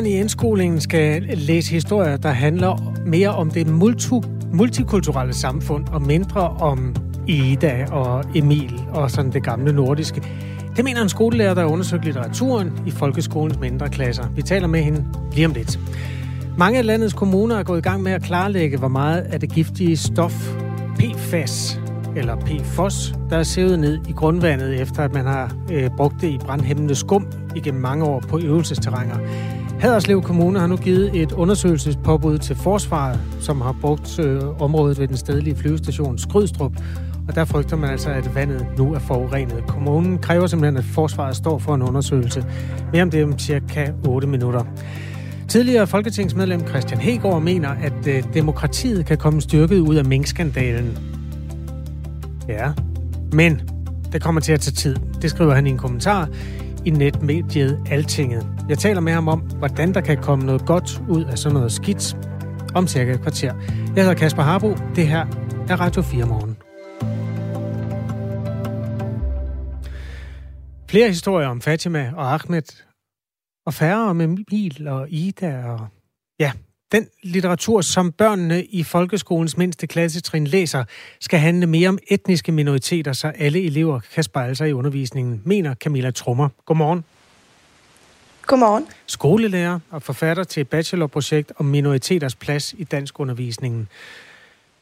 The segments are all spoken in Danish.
Børn i indskolingen skal læse historier, der handler mere om det multi- multikulturelle samfund og mindre om Ida og Emil og sådan det gamle nordiske. Det mener en skolelærer, der har undersøgt litteraturen i folkeskolens mindre klasser. Vi taler med hende lige om lidt. Mange af landets kommuner er gået i gang med at klarlægge, hvor meget af det giftige stof PFAS, eller PFOS, der er sævet ned i grundvandet, efter at man har øh, brugt det i brandhæmmende skum igennem mange år på øvelsesterrænger. Haderslev Kommune har nu givet et undersøgelsespåbud til Forsvaret, som har brugt øh, området ved den stedlige flyvestation Skrydstrup, og der frygter man altså, at vandet nu er forurenet. Kommunen kræver simpelthen, at Forsvaret står for en undersøgelse. Mere om det om cirka 8 minutter. Tidligere folketingsmedlem Christian Hegård mener, at øh, demokratiet kan komme styrket ud af minkskandalen. Ja, men det kommer til at tage tid. Det skriver han i en kommentar i netmediet Altinget. Jeg taler med ham om, hvordan der kan komme noget godt ud af sådan noget skidt om cirka et kvarter. Jeg hedder Kasper Harbo. Det her er Radio 4 morgen. Flere historier om Fatima og Ahmed, og færre om Emil og Ida og ja, den litteratur, som børnene i folkeskolens mindste klassetrin læser, skal handle mere om etniske minoriteter, så alle elever kan spejle sig i undervisningen, mener Camilla Trummer. Godmorgen. Godmorgen. Skolelærer og forfatter til et bachelorprojekt om minoriteters plads i dansk undervisningen.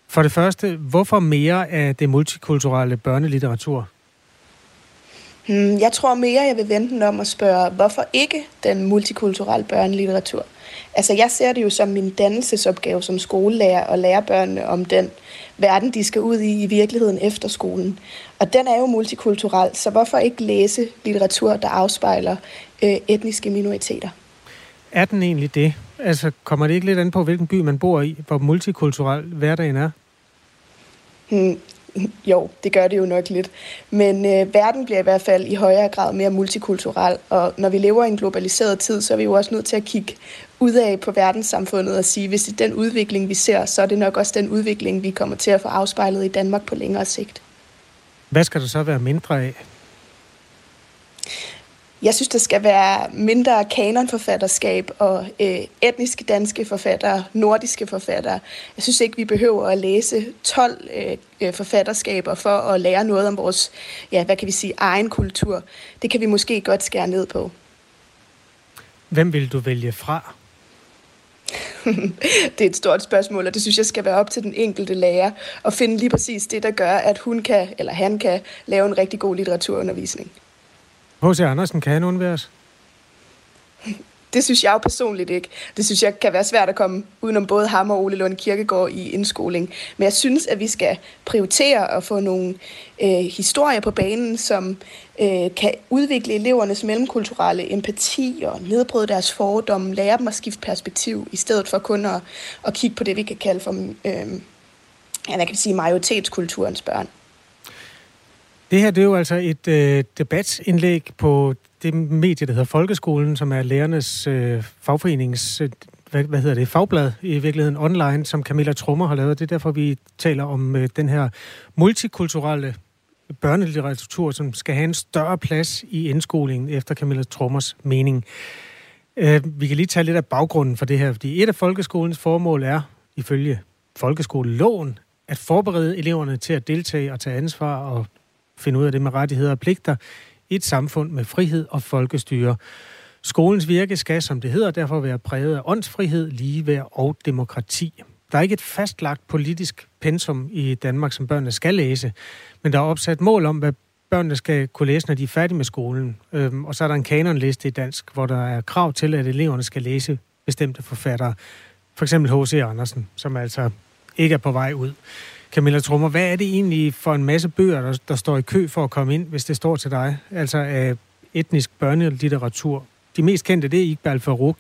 For det første, hvorfor mere af det multikulturelle børnelitteratur? Hmm, jeg tror mere, jeg vil vente den om at spørge, hvorfor ikke den multikulturelle børnelitteratur? Altså, jeg ser det jo som min dannelsesopgave som skolelærer og lære børnene om den verden, de skal ud i i virkeligheden efter skolen. Og den er jo multikulturel, så hvorfor ikke læse litteratur, der afspejler øh, etniske minoriteter? Er den egentlig det? Altså, kommer det ikke lidt an på, hvilken by man bor i, hvor multikulturel hverdagen er? Hmm, jo, det gør det jo nok lidt. Men øh, verden bliver i hvert fald i højere grad mere multikulturel, og når vi lever i en globaliseret tid, så er vi jo også nødt til at kigge ud af på verdenssamfundet og sige, hvis det er den udvikling, vi ser, så er det nok også den udvikling, vi kommer til at få afspejlet i Danmark på længere sigt. Hvad skal der så være mindre af? Jeg synes, der skal være mindre kanonforfatterskab og øh, etniske danske forfattere, nordiske forfattere. Jeg synes ikke, vi behøver at læse 12 øh, øh, forfatterskaber for at lære noget om vores, ja, hvad kan vi sige, egen kultur. Det kan vi måske godt skære ned på. Hvem vil du vælge fra? det er et stort spørgsmål, og det synes jeg skal være op til den enkelte lærer at finde lige præcis det, der gør, at hun kan, eller han kan, lave en rigtig god litteraturundervisning. H.C. Andersen kan han undværes? Det synes jeg jo personligt ikke. Det synes jeg kan være svært at komme udenom både ham og Ole Lund Kirkegaard i indskoling. Men jeg synes, at vi skal prioritere at få nogle øh, historier på banen, som øh, kan udvikle elevernes mellemkulturelle empati og nedbryde deres fordomme, lære dem at skifte perspektiv, i stedet for kun at, at kigge på det, vi kan kalde for øh, hvad kan sige, majoritetskulturens børn. Det her det er jo altså et øh, debatindlæg på det medie, der hedder Folkeskolen, som er lærernes øh, fagforenings... Øh, hvad, hvad hedder det? Fagblad i virkeligheden online, som Camilla Trummer har lavet. Det er derfor, vi taler om øh, den her multikulturelle børnelitteratur, som skal have en større plads i indskolingen, efter Camilla Trummers mening. Øh, vi kan lige tage lidt af baggrunden for det her, fordi et af folkeskolens formål er, ifølge folkeskoleloven, at forberede eleverne til at deltage og tage ansvar og finde ud af det med rettigheder og pligter i et samfund med frihed og folkestyre. Skolens virke skal, som det hedder, derfor være præget af åndsfrihed, ligeværd og demokrati. Der er ikke et fastlagt politisk pensum i Danmark, som børnene skal læse, men der er opsat mål om, hvad børnene skal kunne læse, når de er færdige med skolen. Øhm, og så er der en kanonliste i dansk, hvor der er krav til, at eleverne skal læse bestemte forfattere. For eksempel H.C. Andersen, som altså ikke er på vej ud. Camilla Trummer, hvad er det egentlig for en masse bøger, der, der står i kø for at komme ind, hvis det står til dig? Altså af etnisk børnelitteratur. De mest kendte, det er Iqbal Farouk,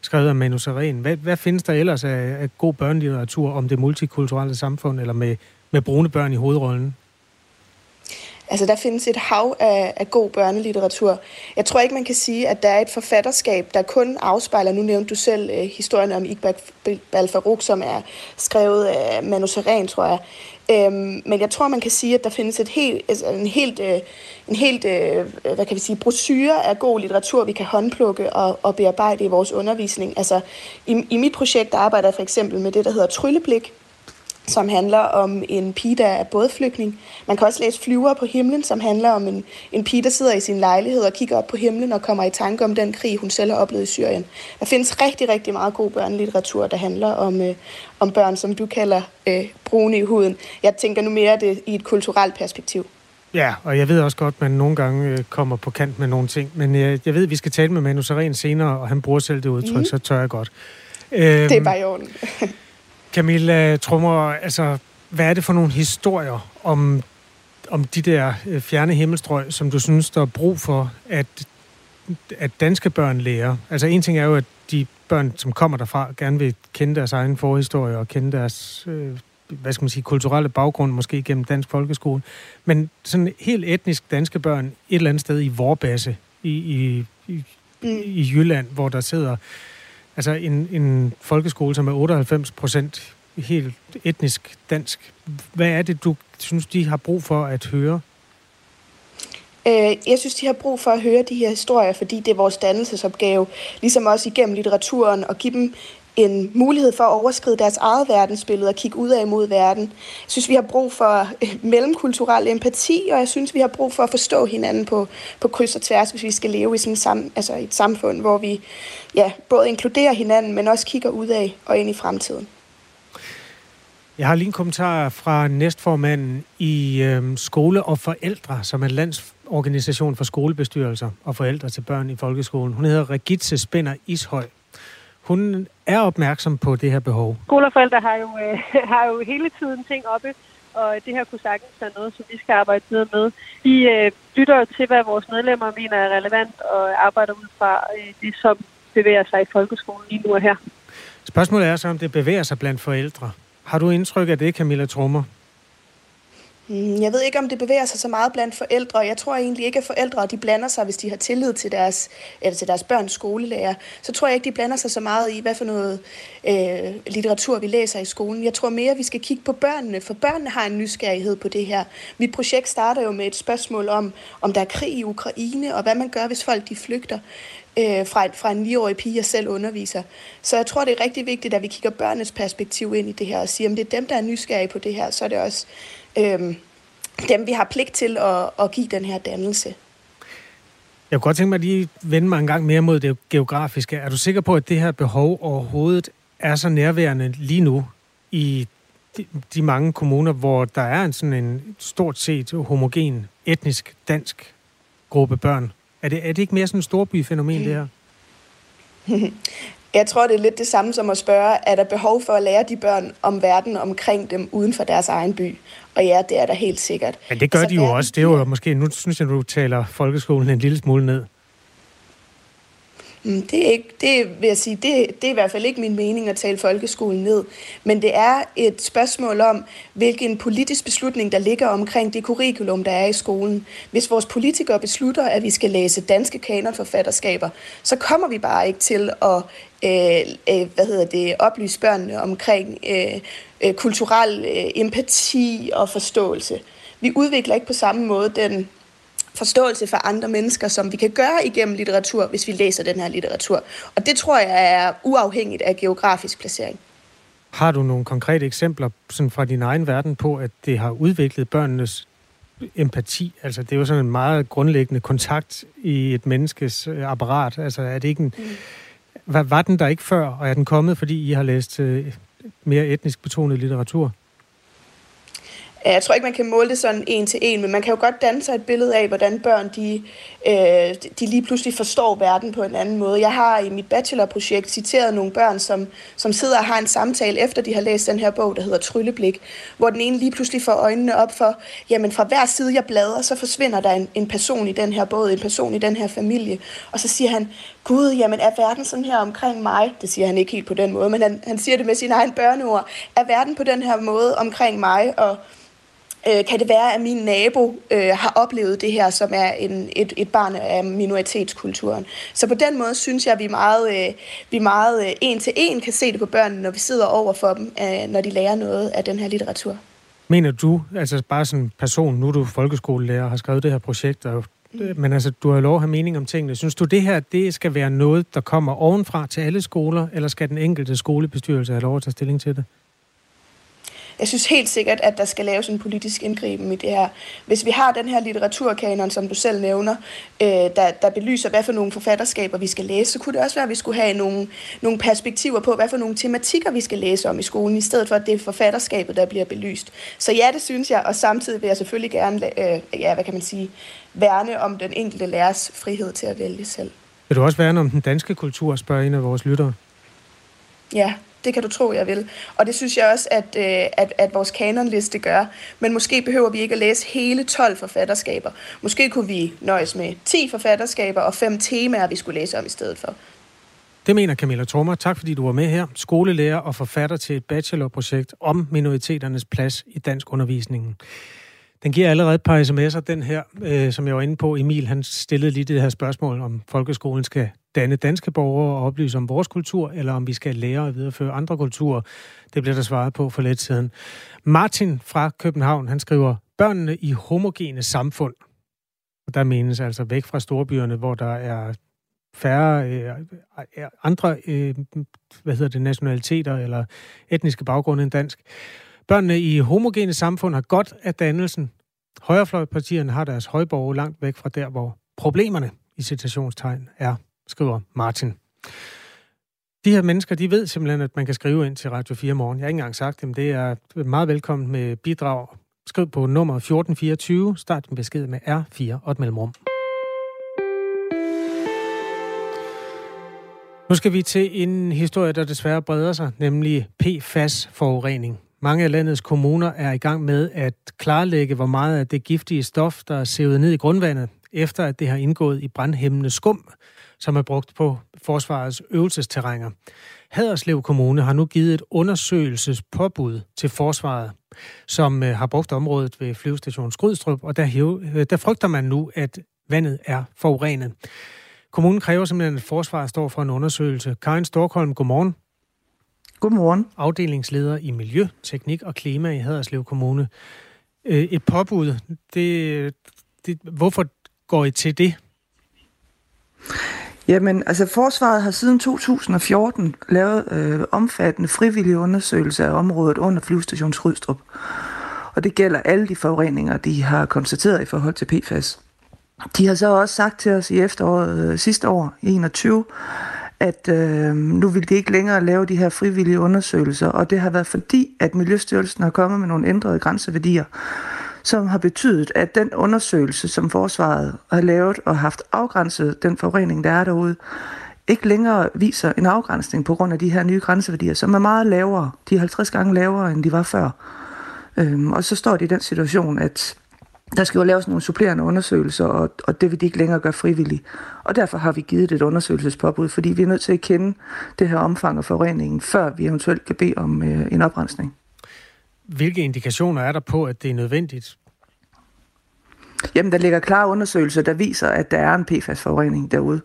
skrevet af Manu Seren. Hvad, hvad findes der ellers af, af god børnelitteratur om det multikulturelle samfund, eller med, med brune børn i hovedrollen? Altså, der findes et hav af, af god børnelitteratur. Jeg tror ikke, man kan sige, at der er et forfatterskab, der kun afspejler, nu nævnte du selv øh, historien om Iqbal Farouk, som er skrevet af Manu Seren, tror jeg. Øhm, men jeg tror, man kan sige, at der findes et helt, altså en helt, øh, en helt øh, hvad kan vi sige, brochure af god litteratur, vi kan håndplukke og, og bearbejde i vores undervisning. Altså, i, i mit projekt arbejder jeg for eksempel med det, der hedder Trylleblik, som handler om en pige, der er både flygtning. Man kan også læse Flyver på himlen, som handler om en, en pige, der sidder i sin lejlighed og kigger op på himlen og kommer i tanke om den krig, hun selv har oplevet i Syrien. Der findes rigtig, rigtig meget god børnelitteratur, der handler om, øh, om børn, som du kalder øh, brune i huden. Jeg tænker nu mere det i et kulturelt perspektiv. Ja, og jeg ved også godt, at man nogle gange øh, kommer på kant med nogle ting, men jeg, jeg ved, at vi skal tale med Manu Seren senere, og han bruger selv det udtryk, mm. så tør jeg godt. Øhm, det er bare i orden. Camilla Trummer, altså, hvad er det for nogle historier om, om de der øh, fjerne himmelstrøg, som du synes, der er brug for, at, at danske børn lærer? Altså, en ting er jo, at de børn, som kommer derfra, gerne vil kende deres egen forhistorie og kende deres, øh, hvad skal man sige, kulturelle baggrund, måske gennem dansk folkeskole. Men sådan helt etnisk danske børn et eller andet sted i Vorbasse i, i, i, i Jylland, hvor der sidder Altså en, en folkeskole, som er 98 procent helt etnisk dansk. Hvad er det, du synes, de har brug for at høre? Øh, jeg synes, de har brug for at høre de her historier, fordi det er vores dannelsesopgave, ligesom også igennem litteraturen, at give dem en mulighed for at overskride deres eget verdensbillede og kigge ud af mod verden. Jeg synes, vi har brug for øh, mellemkulturel empati, og jeg synes, vi har brug for at forstå hinanden på, på kryds og tværs, hvis vi skal leve i sådan sam, altså et samfund, hvor vi ja, både inkluderer hinanden, men også kigger ud af og ind i fremtiden. Jeg har lige en kommentar fra næstformanden i øh, Skole og Forældre, som er landsorganisation for skolebestyrelser og forældre til børn i folkeskolen. Hun hedder Regitze Spænder Ishøj hun er opmærksom på det her behov. Skolerforældre har jo, øh, har jo hele tiden ting oppe, og det her kunne sagtens være noget, som vi skal arbejde videre med. Vi øh, lytter til, hvad vores medlemmer mener er relevant, og arbejder ud fra øh, det, som bevæger sig i folkeskolen lige nu og her. Spørgsmålet er så, om det bevæger sig blandt forældre. Har du indtryk af det, Camilla Trummer? Mm, jeg ved ikke, om det bevæger sig så meget blandt forældre. Jeg tror egentlig ikke, at forældre de blander sig, hvis de har tillid til deres, eller til deres børns skolelærer. Så tror jeg ikke, de blander sig så meget i, hvad for noget øh, litteratur vi læser i skolen. Jeg tror mere, vi skal kigge på børnene, for børnene har en nysgerrighed på det her. Mit projekt starter jo med et spørgsmål om, om der er krig i Ukraine, og hvad man gør, hvis folk de flygter øh, fra, fra en 9-årig pige, jeg selv underviser. Så jeg tror, det er rigtig vigtigt, at vi kigger børnenes perspektiv ind i det her, og siger, om det er dem, der er nysgerrige på det her, så er det også øh, dem, vi har pligt til at, at give den her dannelse. Jeg kunne godt tænke mig at lige vende mig en gang mere mod det geografiske. Er du sikker på, at det her behov overhovedet er så nærværende lige nu i de, de mange kommuner, hvor der er en sådan en stort set homogen, etnisk dansk gruppe børn? Er det, er det ikke mere sådan en storbyfænomen, det her? Jeg tror, det er lidt det samme som at spørge, er der behov for at lære de børn om verden omkring dem uden for deres egen by? Og ja, det er der helt sikkert. Men det gør altså, de jo også. Det er jo måske, nu synes jeg, du taler folkeskolen en lille smule ned. Mm, det er, ikke, det vil jeg sige, det, det er i hvert fald ikke min mening at tale folkeskolen ned. Men det er et spørgsmål om, hvilken politisk beslutning, der ligger omkring det curriculum, der er i skolen. Hvis vores politikere beslutter, at vi skal læse danske kanonforfatterskaber, så kommer vi bare ikke til at øh, øh, hvad hedder det, oplyse børnene omkring øh, øh, kulturel øh, empati og forståelse. Vi udvikler ikke på samme måde den forståelse for andre mennesker, som vi kan gøre igennem litteratur, hvis vi læser den her litteratur. Og det tror jeg er uafhængigt af geografisk placering. Har du nogle konkrete eksempler sådan fra din egen verden på, at det har udviklet børnenes empati? Altså, det er jo sådan en meget grundlæggende kontakt i et menneskes øh, apparat. Altså, er det ikke en... Mm. Var, var den der ikke før, og er den kommet, fordi I har læst øh, mere etnisk betonet litteratur? Øh, jeg tror ikke, man kan måle det sådan en til en, men man kan jo godt danne sig et billede af, hvordan børn de, øh, de lige pludselig forstår verden på en anden måde. Jeg har i mit bachelorprojekt citeret nogle børn, som, som sidder og har en samtale, efter de har læst den her bog, der hedder Trylleblik, hvor den ene lige pludselig får øjnene op for, jamen fra hver side jeg bladrer, så forsvinder der en, en person i den her båd, en person i den her familie. Og så siger han, Gud, jamen er verden sådan her omkring mig? Det siger han ikke helt på den måde, men han, han siger det med sine egne børneord. Er verden på den her måde omkring mig? Og Øh, kan det være, at min nabo øh, har oplevet det her, som er en, et, et barn af minoritetskulturen? Så på den måde synes jeg, at vi meget, øh, vi meget øh, en til en kan se det på børnene, når vi sidder over for dem, øh, når de lærer noget af den her litteratur. Mener du, altså bare sådan en person, nu er du folkeskolelærer og har skrevet det her projekt, og, mm. men altså, du har lov at have mening om tingene. Synes du, det her det skal være noget, der kommer ovenfra til alle skoler, eller skal den enkelte skolebestyrelse have lov at tage stilling til det? Jeg synes helt sikkert, at der skal laves en politisk indgriben i det her. Hvis vi har den her litteraturkanon, som du selv nævner, øh, der, der belyser, hvad for nogle forfatterskaber vi skal læse, så kunne det også være, at vi skulle have nogle, nogle perspektiver på, hvad for nogle tematikker vi skal læse om i skolen, i stedet for, at det er forfatterskabet, der bliver belyst. Så ja, det synes jeg, og samtidig vil jeg selvfølgelig gerne, øh, ja, hvad kan man sige, værne om den enkelte lærers frihed til at vælge selv. Vil du også værne om den danske kultur, spørger en af vores lyttere? Ja, det kan du tro, jeg vil. Og det synes jeg også, at, øh, at, at vores kanonliste gør. Men måske behøver vi ikke at læse hele 12 forfatterskaber. Måske kunne vi nøjes med 10 forfatterskaber og fem temaer, vi skulle læse om i stedet for. Det mener Camilla Trummer. Tak fordi du var med her. Skolelærer og forfatter til et bachelorprojekt om minoriteternes plads i dansk undervisningen. Den giver allerede et par sms'er, den her, øh, som jeg var inde på. Emil, han stillede lige det her spørgsmål, om folkeskolen skal danne danske borgere og oplyse om vores kultur, eller om vi skal lære at videreføre andre kulturer. Det bliver der svaret på for lidt siden. Martin fra København, han skriver, børnene i homogene samfund. Og der menes altså væk fra storbyerne, hvor der er færre øh, andre øh, hvad hedder det, nationaliteter eller etniske baggrunde end dansk. Børnene i homogene samfund har godt af dannelsen. Højrefløjpartierne har deres højborg langt væk fra der, hvor problemerne i citationstegn er, skriver Martin. De her mennesker, de ved simpelthen, at man kan skrive ind til Radio 4 morgen. Jeg har ikke engang sagt dem. Det er meget velkommen med bidrag. Skriv på nummer 1424. Start en besked med R4 og et mellemrum. Nu skal vi til en historie, der desværre breder sig, nemlig PFAS-forurening. Mange af landets kommuner er i gang med at klarlægge, hvor meget af det giftige stof, der er sævet ned i grundvandet, efter at det har indgået i brandhæmmende skum, som er brugt på forsvarets øvelsesterrænger. Haderslev Kommune har nu givet et undersøgelsespåbud til forsvaret, som øh, har brugt området ved flyvestation Skrydstrup, og der, øh, der frygter man nu, at vandet er forurenet. Kommunen kræver simpelthen, at forsvaret står for en undersøgelse. Karin Storkholm, godmorgen. Godmorgen. Afdelingsleder i Miljø, Teknik og Klima i Haderslev Kommune. Øh, et påbud, det, det, hvorfor går I til det? Jamen, altså forsvaret har siden 2014 lavet øh, omfattende frivillige undersøgelser af området under flyvestation Skrydstrup. Og det gælder alle de forureninger, de har konstateret i forhold til PFAS. De har så også sagt til os i efteråret øh, sidste år, i 21, at øh, nu vil de ikke længere lave de her frivillige undersøgelser, og det har været fordi, at Miljøstyrelsen har kommet med nogle ændrede grænseværdier, som har betydet, at den undersøgelse, som forsvaret har lavet og haft afgrænset den forurening, der er derude, ikke længere viser en afgrænsning på grund af de her nye grænseværdier, som er meget lavere. De er 50 gange lavere, end de var før. Øhm, og så står de i den situation, at der skal jo laves nogle supplerende undersøgelser, og, og det vil de ikke længere gøre frivilligt. Og derfor har vi givet et undersøgelsespåbud, fordi vi er nødt til at kende det her omfang af forureningen, før vi eventuelt kan bede om øh, en oprensning. Hvilke indikationer er der på, at det er nødvendigt? Jamen, der ligger klare undersøgelser, der viser, at der er en PFAS-forurening derude.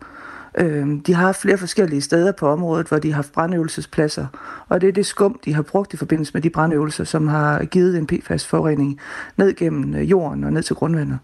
Øh, de har flere forskellige steder på området, hvor de har haft brandøvelsespladser, og det er det skum, de har brugt i forbindelse med de brandøvelser, som har givet en PFAS-forurening ned gennem øh, jorden og ned til grundvandet.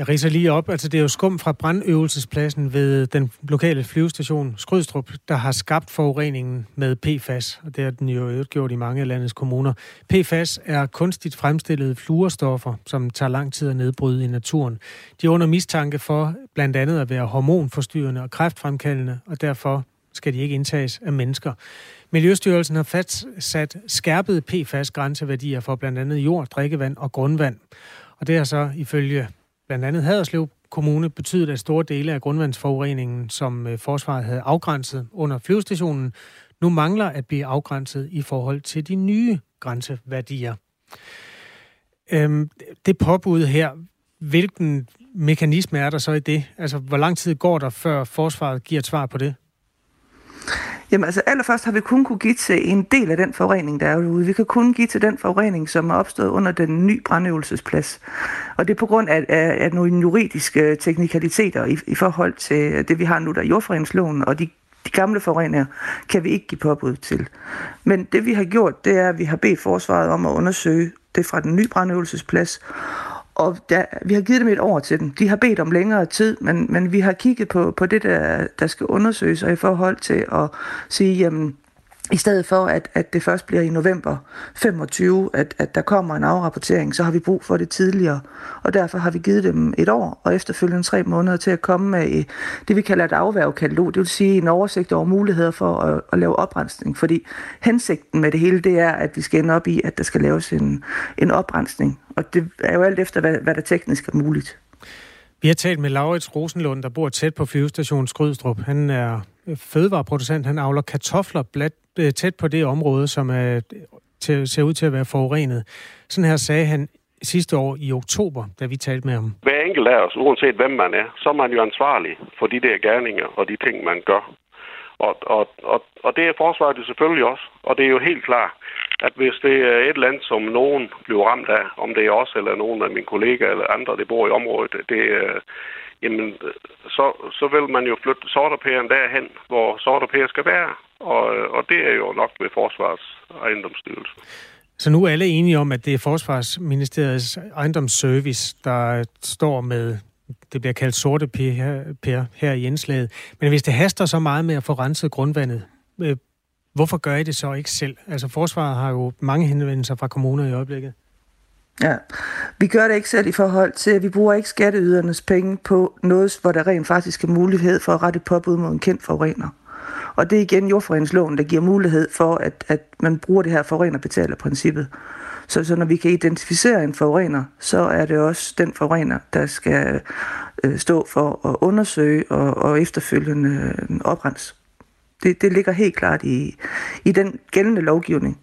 Jeg riser lige op. Altså, det er jo skum fra brandøvelsespladsen ved den lokale flyvestation Skrydstrup, der har skabt forureningen med PFAS, og det har den jo gjort i mange af landets kommuner. PFAS er kunstigt fremstillede fluorstoffer, som tager lang tid at nedbryde i naturen. De er under mistanke for blandt andet at være hormonforstyrrende og kræftfremkaldende, og derfor skal de ikke indtages af mennesker. Miljøstyrelsen har fastsat skærpede PFAS-grænseværdier for blandt andet jord, drikkevand og grundvand. Og det er så ifølge blandt andet Haderslev Kommune betydet, at store dele af grundvandsforureningen, som øh, forsvaret havde afgrænset under flyvestationen, nu mangler at blive afgrænset i forhold til de nye grænseværdier. Øhm, det påbud her, hvilken mekanisme er der så i det? Altså, hvor lang tid går der, før forsvaret giver et svar på det? Jamen altså allerførst har vi kun kunne give til en del af den forurening, der er derude. Vi kan kun give til den forurening, som er opstået under den nye brandøvelsesplads. Og det er på grund af, af, af nogle juridiske teknikaliteter i, i forhold til det, vi har nu, der er jordforeningsloven, og de de gamle forureninger kan vi ikke give påbud til. Men det vi har gjort, det er, at vi har bedt forsvaret om at undersøge det fra den nye brandøvelsesplads, og der, vi har givet dem et år til dem. De har bedt om længere tid, men, men vi har kigget på, på det, der, der skal undersøges, og i forhold til at sige, jamen, i stedet for, at, at det først bliver i november 25, at, at der kommer en afrapportering, så har vi brug for det tidligere. Og derfor har vi givet dem et år, og efterfølgende tre måneder til at komme med det, vi kalder et afværgekatalog. Det vil sige en oversigt over muligheder for at, at lave oprensning. Fordi hensigten med det hele, det er, at vi skal ende op i, at der skal laves en, en oprensning. Og det er jo alt efter, hvad, hvad der teknisk er muligt. Vi har talt med Laurits Rosenlund, der bor tæt på flyvestationen Skrydstrup. Han er fødevareproducent. Han avler kartofler blat, øh, tæt på det område, som er, til, ser ud til at være forurenet. Sådan her sagde han sidste år i oktober, da vi talte med ham. Hver enkelt af os, uanset hvem man er, så er man jo ansvarlig for de der gerninger og de ting, man gør. Og, og, og, og det er forsvaret jo selvfølgelig også. Og det er jo helt klart, at hvis det er et land, som nogen bliver ramt af, om det er os eller nogen af mine kollegaer eller andre, der bor i området, det, jamen, så, så vil man jo flytte sorterpæren derhen, hvor sorterpæren skal være. Og, og det er jo nok ved Forsvars ejendomsstyrelse. Så nu er alle enige om, at det er Forsvarsministeriets ejendomsservice, der står med, det bliver kaldt sorte pære her, her i indslaget. Men hvis det haster så meget med at få renset grundvandet, øh, hvorfor gør I det så ikke selv? Altså Forsvaret har jo mange henvendelser fra kommuner i øjeblikket. Ja, vi gør det ikke selv i forhold til, at vi bruger ikke skatteydernes penge på noget, hvor der rent faktisk er mulighed for at rette påbud mod en kendt forurener. Og det er igen jordforureningsloven, der giver mulighed for, at, at man bruger det her forurener-betaler-princippet. Så, så når vi kan identificere en forurener, så er det også den forurener, der skal øh, stå for at undersøge og, og efterfølgende øh, oprense. Det, det ligger helt klart i, i den gældende lovgivning.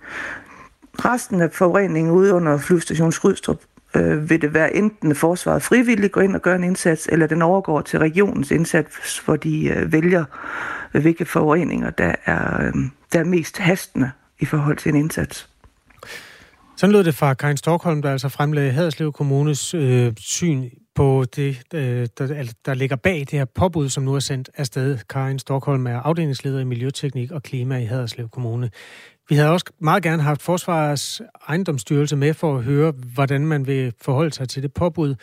Resten af forureningen ude under flyvestation Skrydstrup øh, vil det være enten forsvaret frivilligt går ind og gør en indsats, eller den overgår til regionens indsats, hvor de øh, vælger, øh, hvilke forureninger, der er, øh, der er mest hastende i forhold til en indsats. Sådan lød det fra Karin Stockholm, der altså fremlagde Haderslev Kommunes øh, syn på det, øh, der, altså, der ligger bag det her påbud, som nu er sendt afsted. Karin Stockholm er afdelingsleder i Miljøteknik og Klima i Haderslev Kommune. Vi havde også meget gerne haft Forsvarets ejendomsstyrelse med for at høre, hvordan man vil forholde sig til det påbud.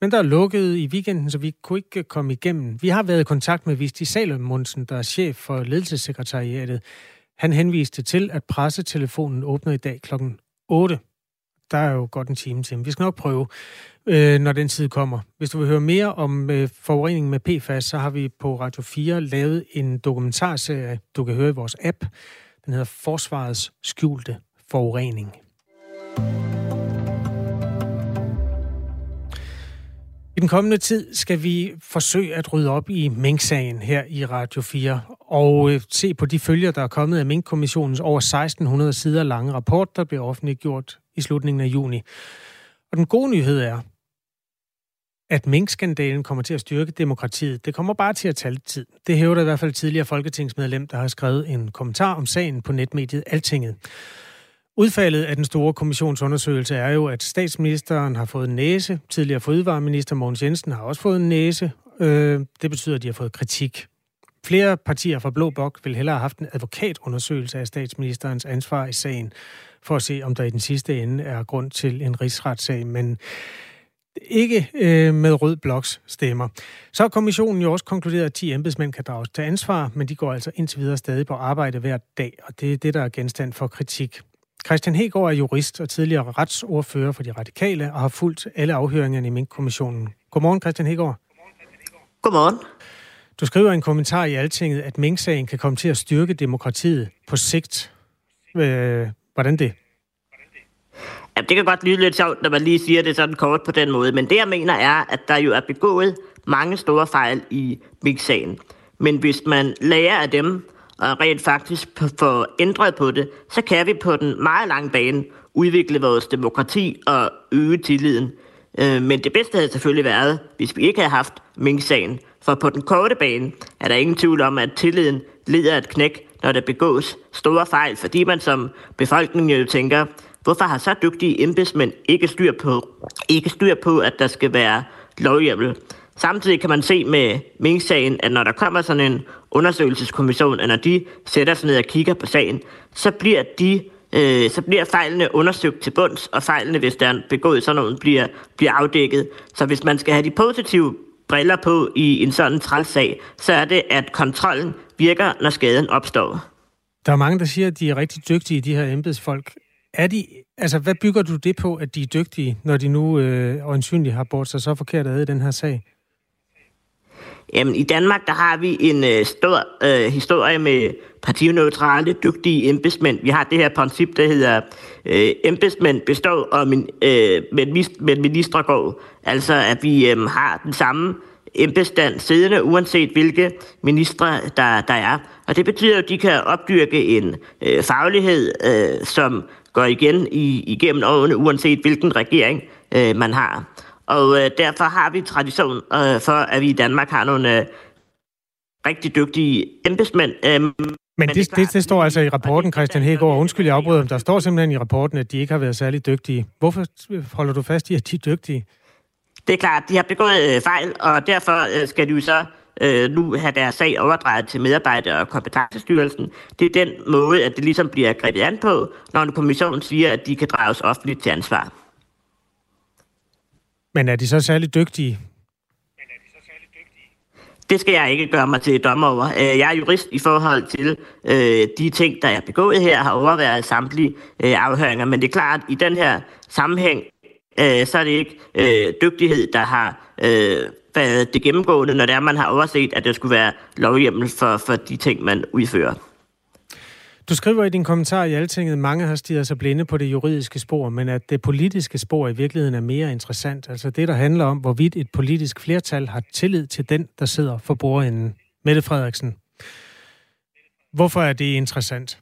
Men der er lukket i weekenden, så vi kunne ikke komme igennem. Vi har været i kontakt med Visti Salomundsen, der er chef for ledelsessekretariatet. Han henviste til, at pressetelefonen åbner i dag kl. 8. Der er jo godt en time til. Vi skal nok prøve, øh, når den tid kommer. Hvis du vil høre mere om øh, forureningen med PFAS, så har vi på Radio 4 lavet en dokumentarserie, du kan høre i vores app. Den hedder Forsvarets skjulte forurening. I den kommende tid skal vi forsøge at rydde op i Mink-sagen her i Radio 4 og øh, se på de følger, der er kommet af Mink-kommissionens over 1600 sider lange rapport, der blev offentliggjort i slutningen af juni. Og den gode nyhed er, at minkskandalen kommer til at styrke demokratiet. Det kommer bare til at tage lidt tid. Det hævder i hvert fald tidligere folketingsmedlem, der har skrevet en kommentar om sagen på netmediet Altinget. Udfaldet af den store kommissionsundersøgelse er jo, at statsministeren har fået en næse. Tidligere fødevareminister Mogens Jensen har også fået en næse. Øh, det betyder, at de har fået kritik. Flere partier fra Blå Bok vil hellere have haft en advokatundersøgelse af statsministerens ansvar i sagen, for at se, om der i den sidste ende er grund til en rigsretssag. Men ikke øh, med rød bloks stemmer. Så har kommissionen jo også konkluderet, at 10 embedsmænd kan drages til ansvar, men de går altså indtil videre stadig på arbejde hver dag, og det er det, der er genstand for kritik. Christian Hegård er jurist og tidligere retsordfører for de radikale og har fulgt alle afhøringerne i Mink-kommissionen. Godmorgen, Christian Hegård. Godmorgen. Du skriver en kommentar i Altinget, at Mink-sagen kan komme til at styrke demokratiet på sigt. Øh, hvordan det? Ja, det kan godt lyde lidt sjovt, når man lige siger det sådan kort på den måde, men det jeg mener er, at der jo er begået mange store fejl i Mink-sagen. Men hvis man lærer af dem, og rent faktisk får ændret på det, så kan vi på den meget lange bane udvikle vores demokrati og øge tilliden. Øh, men det bedste havde selvfølgelig været, hvis vi ikke havde haft Mink-sagen. For på den korte bane er der ingen tvivl om, at tilliden lider et knæk, når der begås store fejl, fordi man som befolkning jo tænker, hvorfor har så dygtige embedsmænd ikke styr på, ikke styr på at der skal være lovhjemmel? Samtidig kan man se med Mink-sagen, at når der kommer sådan en undersøgelseskommission, og når de sætter sig ned og kigger på sagen, så bliver de øh, så bliver fejlene undersøgt til bunds, og fejlene, hvis der er begået sådan noget, bliver, bliver afdækket. Så hvis man skal have de positive briller på i en sådan trælsag, så er det, at kontrollen virker, når skaden opstår. Der er mange, der siger, at de er rigtig dygtige, de her embedsfolk. Er de, altså, hvad bygger du det på, at de er dygtige, når de nu øh, øjensynligt har bort sig så forkert ad i den her sag? Jamen, i Danmark, der har vi en øh, stor øh, historie med partineutrale, dygtige embedsmænd. Vi har det her princip, der hedder øh, embedsmænd består, og min, øh, men, men ministre går. Altså, at vi øh, har den samme embedsstand siddende, uanset hvilke ministre der, der er. Og det betyder, at de kan opdyrke en øh, faglighed, øh, som går igen i, igennem årene, uanset hvilken regering øh, man har. Og øh, derfor har vi tradition øh, for, at vi i Danmark har nogle øh, rigtig dygtige embedsmænd. Øh, men, men det, det, det står altså i rapporten, Christian Hegård. Undskyld, jeg afbryder, der står simpelthen i rapporten, at de ikke har været særlig dygtige. Hvorfor holder du fast i, at de er dygtige? Det er klart, de har begået øh, fejl, og derfor øh, skal de jo så øh, nu have deres sag overdraget til medarbejder- og kompetencestyrelsen. Det er den måde, at det ligesom bliver grebet an på, når en kommission siger, at de kan drages offentligt til ansvar. Men er de så særlig dygtige? Det skal jeg ikke gøre mig til dommer over. Øh, jeg er jurist i forhold til øh, de ting, der er begået her, har overværet samtlige øh, afhøringer. Men det er klart, at i den her sammenhæng, øh, så er det ikke øh, dygtighed, der har øh, været det gennemgående, når det er, man har overset, at der skulle være lovhjemmel for, for de ting, man udfører. Du skriver i din kommentar i Altinget, at mange har stiget sig blinde på det juridiske spor, men at det politiske spor i virkeligheden er mere interessant. Altså det, der handler om, hvorvidt et politisk flertal har tillid til den, der sidder for bordenden. Mette Frederiksen. Hvorfor er det interessant?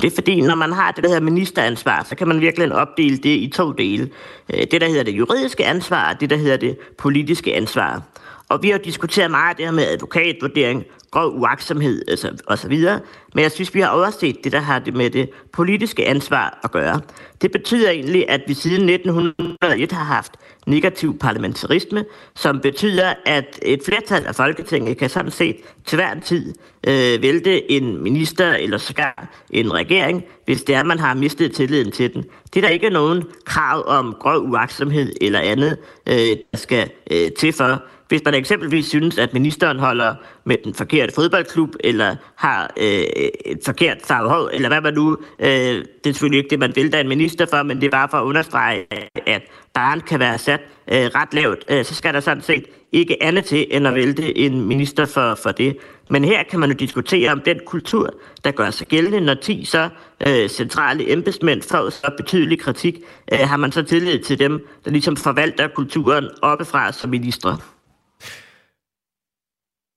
Det er fordi, når man har det, der hedder ministeransvar, så kan man virkelig opdele det i to dele. Øh, det, der hedder det juridiske ansvar, og det, der hedder det politiske ansvar. Og vi har diskuteret meget det her med advokatvurdering, grov uaksomhed altså, og så videre. Men jeg synes, vi har overset det, der har det med det politiske ansvar at gøre. Det betyder egentlig, at vi siden 1901 har haft negativ parlamentarisme, som betyder, at et flertal af Folketinget kan sådan set til hver en tid øh, vælte en minister eller sågar en regering, hvis det er, man har mistet tilliden til den. Det er der ikke nogen krav om grov uaksomhed eller andet, øh, der skal øh, til for. Hvis man eksempelvis synes, at ministeren holder med den forkerte fodboldklub, eller har øh, et forkert farve eller hvad man nu... Øh, det er selvfølgelig ikke det, man vælter en minister for, men det er bare for at understrege, at barn kan være sat øh, ret lavt. Øh, så skal der sådan set ikke andet til, end at vælte en minister for, for det. Men her kan man jo diskutere om den kultur, der gør sig gældende, når 10 så øh, centrale embedsmænd får så betydelig kritik, øh, har man så tillid til dem, der ligesom forvalter kulturen oppefra som ministre.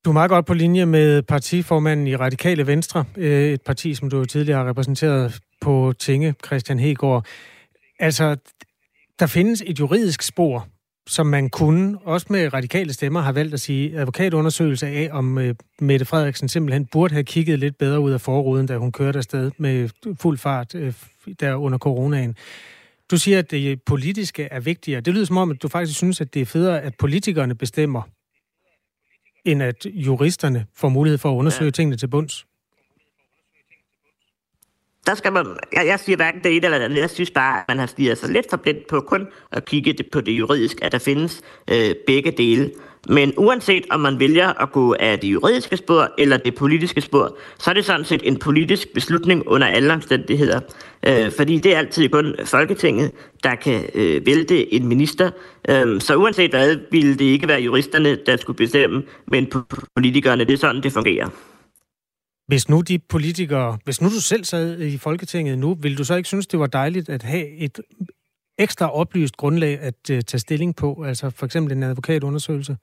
Du er meget godt på linje med partiformanden i Radikale Venstre, øh, et parti, som du tidligere har repræsenteret på Tinge, Christian Hegård. Altså, der findes et juridisk spor, som man kunne, også med radikale stemmer, har valgt at sige advokatundersøgelse af, om øh, Mette Frederiksen simpelthen burde have kigget lidt bedre ud af forruden, da hun kørte afsted med fuld fart øh, der under coronaen. Du siger, at det politiske er vigtigere. Det lyder som om, at du faktisk synes, at det er federe, at politikerne bestemmer, end at juristerne får mulighed for at undersøge ja. tingene til bunds? Der skal man, jeg, jeg siger hverken det ene eller det andet. Jeg synes bare, at man har stiget sig lidt for blind på kun at kigge det, på det juridiske, at der findes øh, begge dele. Men uanset om man vælger at gå af det juridiske spor eller det politiske spor, så er det sådan set en politisk beslutning under alle omstændigheder. Øh, fordi det er altid kun Folketinget, der kan øh, vælte en minister. Øh, så uanset hvad, ville det ikke være juristerne, der skulle bestemme, men politikerne. Det er sådan, det fungerer. Hvis nu de politikere, hvis nu du selv sad i Folketinget nu, ville du så ikke synes, det var dejligt at have et ekstra oplyst grundlag at uh, tage stilling på, altså for eksempel en advokatundersøgelse?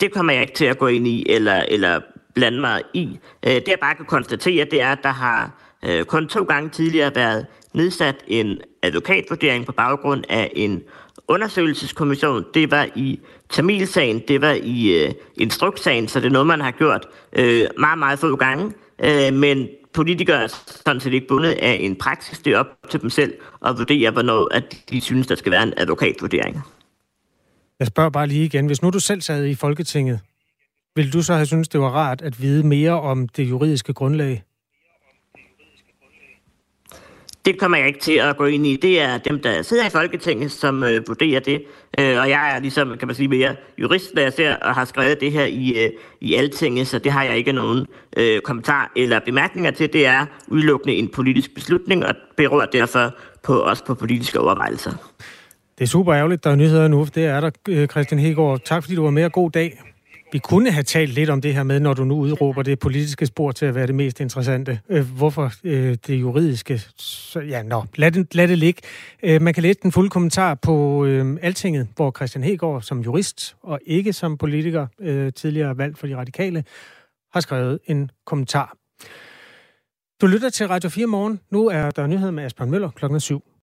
Det kommer jeg ikke til at gå ind i eller, eller blande mig i. Øh, det jeg bare kan konstatere, det er, at der har øh, kun to gange tidligere været nedsat en advokatvurdering på baggrund af en undersøgelseskommission. Det var i Tamilsagen, det var i øh, instrukssagen, så det er noget, man har gjort øh, meget, meget få gange. Øh, men politikere er sådan set ikke bundet af en praksis. Det er op til dem selv at vurdere, hvornår at de synes, der skal være en advokatvurdering. Jeg spørger bare lige igen. Hvis nu du selv sad i Folketinget, ville du så have synes det var rart at vide mere om det juridiske grundlag? Det kommer jeg ikke til at gå ind i. Det er dem, der sidder i Folketinget, som øh, vurderer det. Øh, og jeg er ligesom, kan man sige, mere jurist, når jeg ser og har skrevet det her i, øh, i Altinget, så det har jeg ikke nogen øh, kommentar eller bemærkninger til. Det er udelukkende en politisk beslutning, og beror derfor på os på politiske overvejelser. Det er super ærgerligt, der er nyheder nu. Det er der, øh, Christian Hegård. Tak fordi du var med, og god dag. Vi kunne have talt lidt om det her med, når du nu udråber det politiske spor til at være det mest interessante. Øh, hvorfor øh, det juridiske? Så, ja, nå, lad det, lad det ligge. Øh, man kan læse den fulde kommentar på øh, Altinget, hvor Christian Hegård som jurist og ikke som politiker, øh, tidligere valgt for de radikale, har skrevet en kommentar. Du lytter til Radio 4 morgen. Nu er der nyheder med Asbjørn Møller klokken 7.